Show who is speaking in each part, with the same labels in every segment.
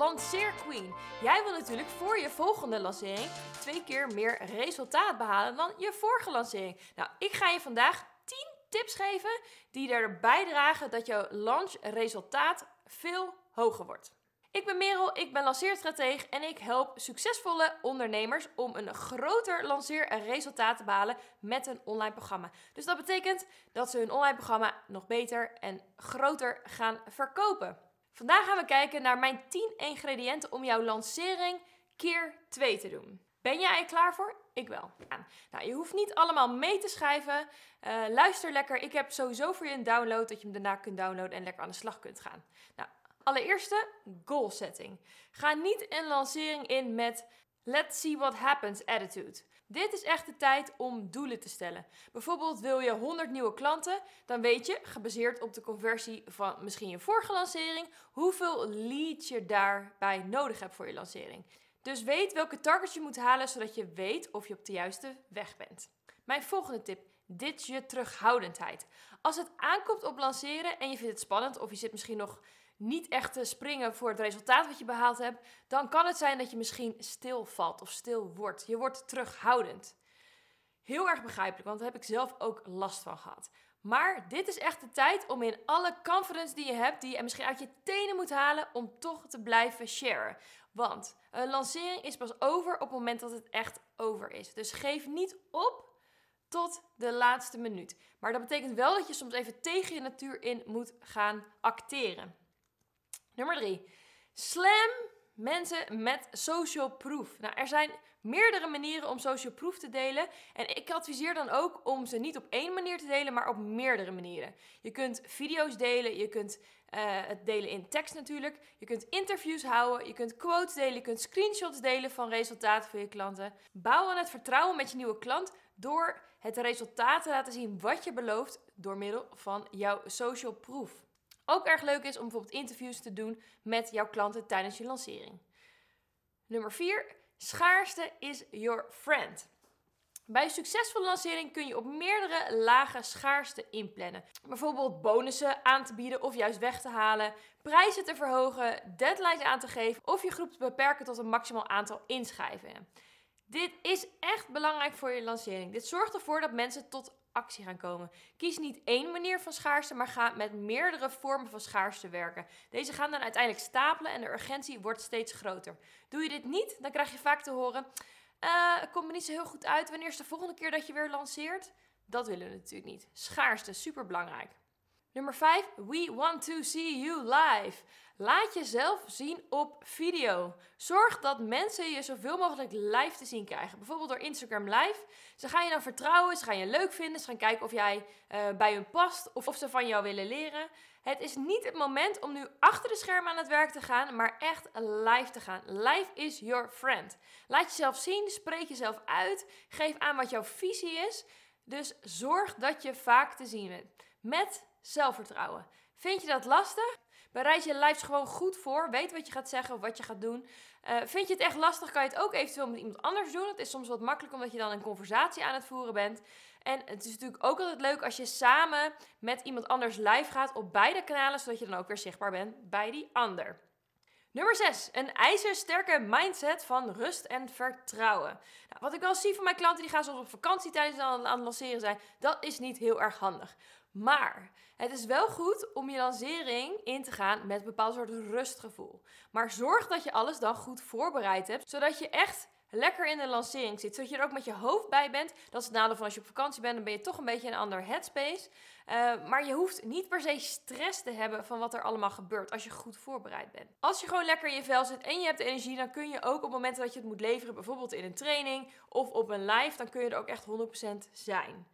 Speaker 1: lanceerqueen. Jij wil natuurlijk voor je volgende lancering twee keer meer resultaat behalen dan je vorige lancering. Nou, ik ga je vandaag 10 tips geven die erbij dragen dat jouw launchresultaat veel hoger wordt. Ik ben Merel, ik ben lanceerstratege en ik help succesvolle ondernemers om een groter lanceerresultaat te behalen met een online programma. Dus dat betekent dat ze hun online programma nog beter en groter gaan verkopen. Vandaag gaan we kijken naar mijn 10 ingrediënten om jouw lancering keer 2 te doen. Ben jij er klaar voor? Ik wel. Nou, je hoeft niet allemaal mee te schrijven. Uh, luister lekker. Ik heb sowieso voor je een download dat je hem daarna kunt downloaden en lekker aan de slag kunt gaan. Nou, allereerste goal setting. Ga niet een lancering in met let's see what happens attitude. Dit is echt de tijd om doelen te stellen. Bijvoorbeeld wil je 100 nieuwe klanten, dan weet je, gebaseerd op de conversie van misschien je vorige lancering, hoeveel leads je daarbij nodig hebt voor je lancering. Dus weet welke targets je moet halen, zodat je weet of je op de juiste weg bent. Mijn volgende tip. Dit je terughoudendheid. Als het aankomt op lanceren en je vindt het spannend of je zit misschien nog niet echt te springen voor het resultaat wat je behaald hebt, dan kan het zijn dat je misschien stilvalt of stil wordt. Je wordt terughoudend. Heel erg begrijpelijk, want daar heb ik zelf ook last van gehad. Maar dit is echt de tijd om in alle confidence die je hebt, die je misschien uit je tenen moet halen, om toch te blijven sharen. Want een lancering is pas over op het moment dat het echt over is. Dus geef niet op tot de laatste minuut. Maar dat betekent wel dat je soms even tegen je natuur in moet gaan acteren. Nummer 3. Slam mensen met social proof. Nou, er zijn meerdere manieren om social proof te delen. En ik adviseer dan ook om ze niet op één manier te delen, maar op meerdere manieren. Je kunt video's delen, je kunt uh, het delen in tekst natuurlijk. Je kunt interviews houden, je kunt quotes delen, je kunt screenshots delen van resultaten van je klanten. Bouw aan het vertrouwen met je nieuwe klant door het resultaat te laten zien wat je belooft door middel van jouw social proof. Ook erg leuk is om bijvoorbeeld interviews te doen met jouw klanten tijdens je lancering. Nummer 4. Schaarste is your friend. Bij een succesvolle lancering kun je op meerdere lage schaarste inplannen. Bijvoorbeeld bonussen aan te bieden of juist weg te halen, prijzen te verhogen, deadlines aan te geven of je groep te beperken tot een maximaal aantal inschrijvingen. Dit is echt belangrijk voor je lancering. Dit zorgt ervoor dat mensen tot actie gaan komen. Kies niet één manier van schaarste, maar ga met meerdere vormen van schaarste werken. Deze gaan dan uiteindelijk stapelen en de urgentie wordt steeds groter. Doe je dit niet, dan krijg je vaak te horen: uh, het komt me niet zo heel goed uit. Wanneer is de volgende keer dat je weer lanceert? Dat willen we natuurlijk niet. Schaarste, super belangrijk. Nummer 5. We want to see you live. Laat jezelf zien op video. Zorg dat mensen je zoveel mogelijk live te zien krijgen. Bijvoorbeeld door Instagram Live. Ze gaan je dan vertrouwen, ze gaan je leuk vinden, ze gaan kijken of jij uh, bij hun past of of ze van jou willen leren. Het is niet het moment om nu achter de schermen aan het werk te gaan, maar echt live te gaan. Live is your friend. Laat jezelf zien, spreek jezelf uit, geef aan wat jouw visie is. Dus zorg dat je vaak te zien bent. Met zelfvertrouwen. Vind je dat lastig? Bereid je lives gewoon goed voor. Weet wat je gaat zeggen of wat je gaat doen. Uh, vind je het echt lastig, kan je het ook eventueel met iemand anders doen. Het is soms wat makkelijk omdat je dan een conversatie aan het voeren bent. En het is natuurlijk ook altijd leuk als je samen met iemand anders live gaat op beide kanalen, zodat je dan ook weer zichtbaar bent bij die ander. Nummer 6. Een ijzersterke mindset van rust en vertrouwen. Nou, wat ik wel zie van mijn klanten, die gaan soms op vakantie tijdens aan het lanceren zijn. Dat is niet heel erg handig. Maar het is wel goed om je lancering in te gaan met een bepaald soort rustgevoel. Maar zorg dat je alles dan goed voorbereid hebt, zodat je echt lekker in de lancering zit. Zodat je er ook met je hoofd bij bent. Dat is het nadeel van als je op vakantie bent, dan ben je toch een beetje in een ander headspace. Uh, maar je hoeft niet per se stress te hebben van wat er allemaal gebeurt als je goed voorbereid bent. Als je gewoon lekker in je vel zit en je hebt energie, dan kun je ook op momenten dat je het moet leveren, bijvoorbeeld in een training of op een live, dan kun je er ook echt 100% zijn.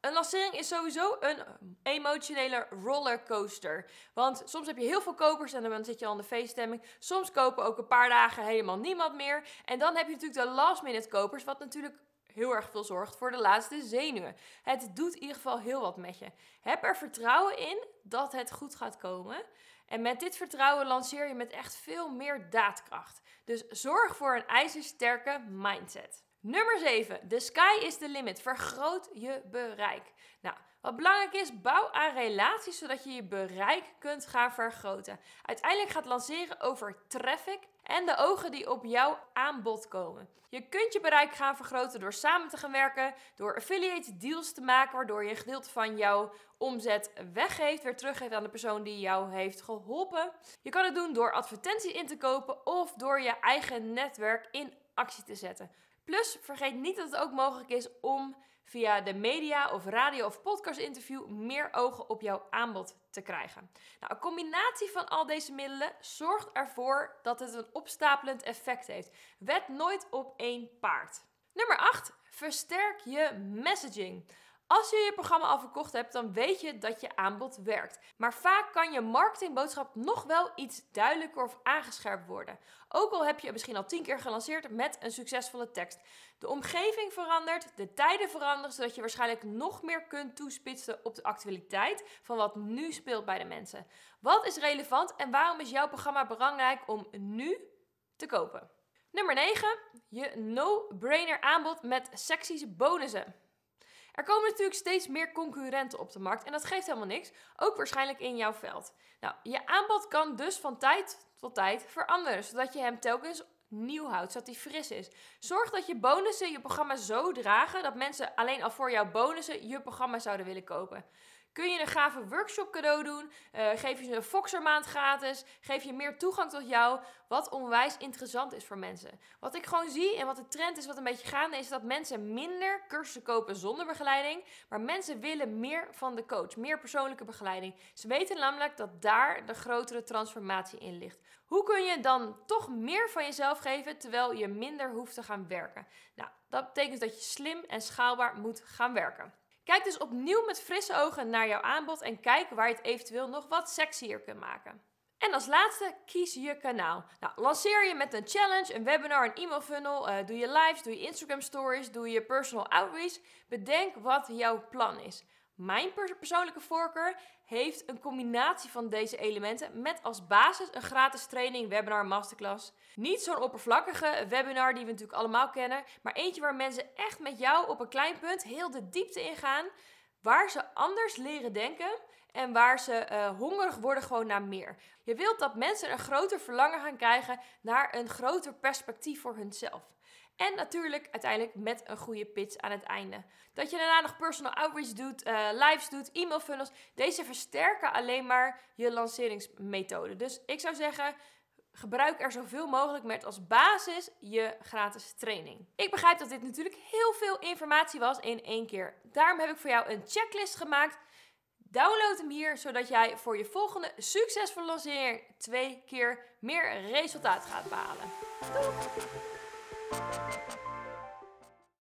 Speaker 1: Een lancering is sowieso een emotionele rollercoaster. Want soms heb je heel veel kopers en dan zit je al in de feeststemming. Soms kopen ook een paar dagen helemaal niemand meer. En dan heb je natuurlijk de last minute kopers, wat natuurlijk heel erg veel zorgt voor de laatste zenuwen. Het doet in ieder geval heel wat met je. Heb er vertrouwen in dat het goed gaat komen. En met dit vertrouwen lanceer je met echt veel meer daadkracht. Dus zorg voor een ijzersterke mindset. Nummer 7. The sky is the limit. Vergroot je bereik. Nou, wat belangrijk is, bouw aan relaties zodat je je bereik kunt gaan vergroten. Uiteindelijk gaat lanceren over traffic en de ogen die op jouw aanbod komen. Je kunt je bereik gaan vergroten door samen te gaan werken, door affiliate deals te maken, waardoor je een gedeelte van jouw omzet weggeeft, weer teruggeeft aan de persoon die jou heeft geholpen. Je kan het doen door advertenties in te kopen of door je eigen netwerk in actie te zetten. Plus, vergeet niet dat het ook mogelijk is om via de media of radio of podcast interview meer ogen op jouw aanbod te krijgen. Nou, een combinatie van al deze middelen zorgt ervoor dat het een opstapelend effect heeft. Wed nooit op één paard. Nummer 8. Versterk je messaging. Als je je programma al verkocht hebt, dan weet je dat je aanbod werkt. Maar vaak kan je marketingboodschap nog wel iets duidelijker of aangescherpt worden. Ook al heb je misschien al tien keer gelanceerd met een succesvolle tekst. De omgeving verandert, de tijden veranderen, zodat je waarschijnlijk nog meer kunt toespitsen op de actualiteit van wat nu speelt bij de mensen. Wat is relevant en waarom is jouw programma belangrijk om nu te kopen? Nummer 9. Je no-brainer aanbod met seksies bonussen. Er komen natuurlijk steeds meer concurrenten op de markt en dat geeft helemaal niks, ook waarschijnlijk in jouw veld. Nou, je aanbod kan dus van tijd tot tijd veranderen, zodat je hem telkens nieuw houdt, zodat hij fris is. Zorg dat je bonussen je programma zo dragen dat mensen alleen al voor jouw bonussen je programma zouden willen kopen. Kun je een gave workshop cadeau doen? Uh, geef je ze een Foxer maand gratis? Geef je meer toegang tot jou? Wat onwijs interessant is voor mensen. Wat ik gewoon zie en wat de trend is wat een beetje gaande is dat mensen minder cursussen kopen zonder begeleiding. Maar mensen willen meer van de coach, meer persoonlijke begeleiding. Ze weten namelijk dat daar de grotere transformatie in ligt. Hoe kun je dan toch meer van jezelf geven terwijl je minder hoeft te gaan werken? Nou, dat betekent dat je slim en schaalbaar moet gaan werken. Kijk dus opnieuw met frisse ogen naar jouw aanbod en kijk waar je het eventueel nog wat sexier kunt maken. En als laatste, kies je kanaal. Nou, lanceer je met een challenge, een webinar, een e-mail funnel, uh, doe je lives, doe je Instagram stories, doe je personal outreach. Bedenk wat jouw plan is. Mijn persoonlijke voorkeur heeft een combinatie van deze elementen met als basis een gratis training, webinar, masterclass. Niet zo'n oppervlakkige webinar die we natuurlijk allemaal kennen, maar eentje waar mensen echt met jou op een klein punt heel de diepte ingaan, waar ze anders leren denken en waar ze uh, hongerig worden gewoon naar meer. Je wilt dat mensen een groter verlangen gaan krijgen naar een groter perspectief voor hunzelf. En natuurlijk uiteindelijk met een goede pitch aan het einde. Dat je daarna nog personal outreach doet, uh, lives doet, e-mail funnels. Deze versterken alleen maar je lanceringsmethode. Dus ik zou zeggen, gebruik er zoveel mogelijk met als basis je gratis training. Ik begrijp dat dit natuurlijk heel veel informatie was in één keer. Daarom heb ik voor jou een checklist gemaakt. Download hem hier, zodat jij voor je volgende succesvolle lancering twee keer meer resultaat gaat behalen. フフフ。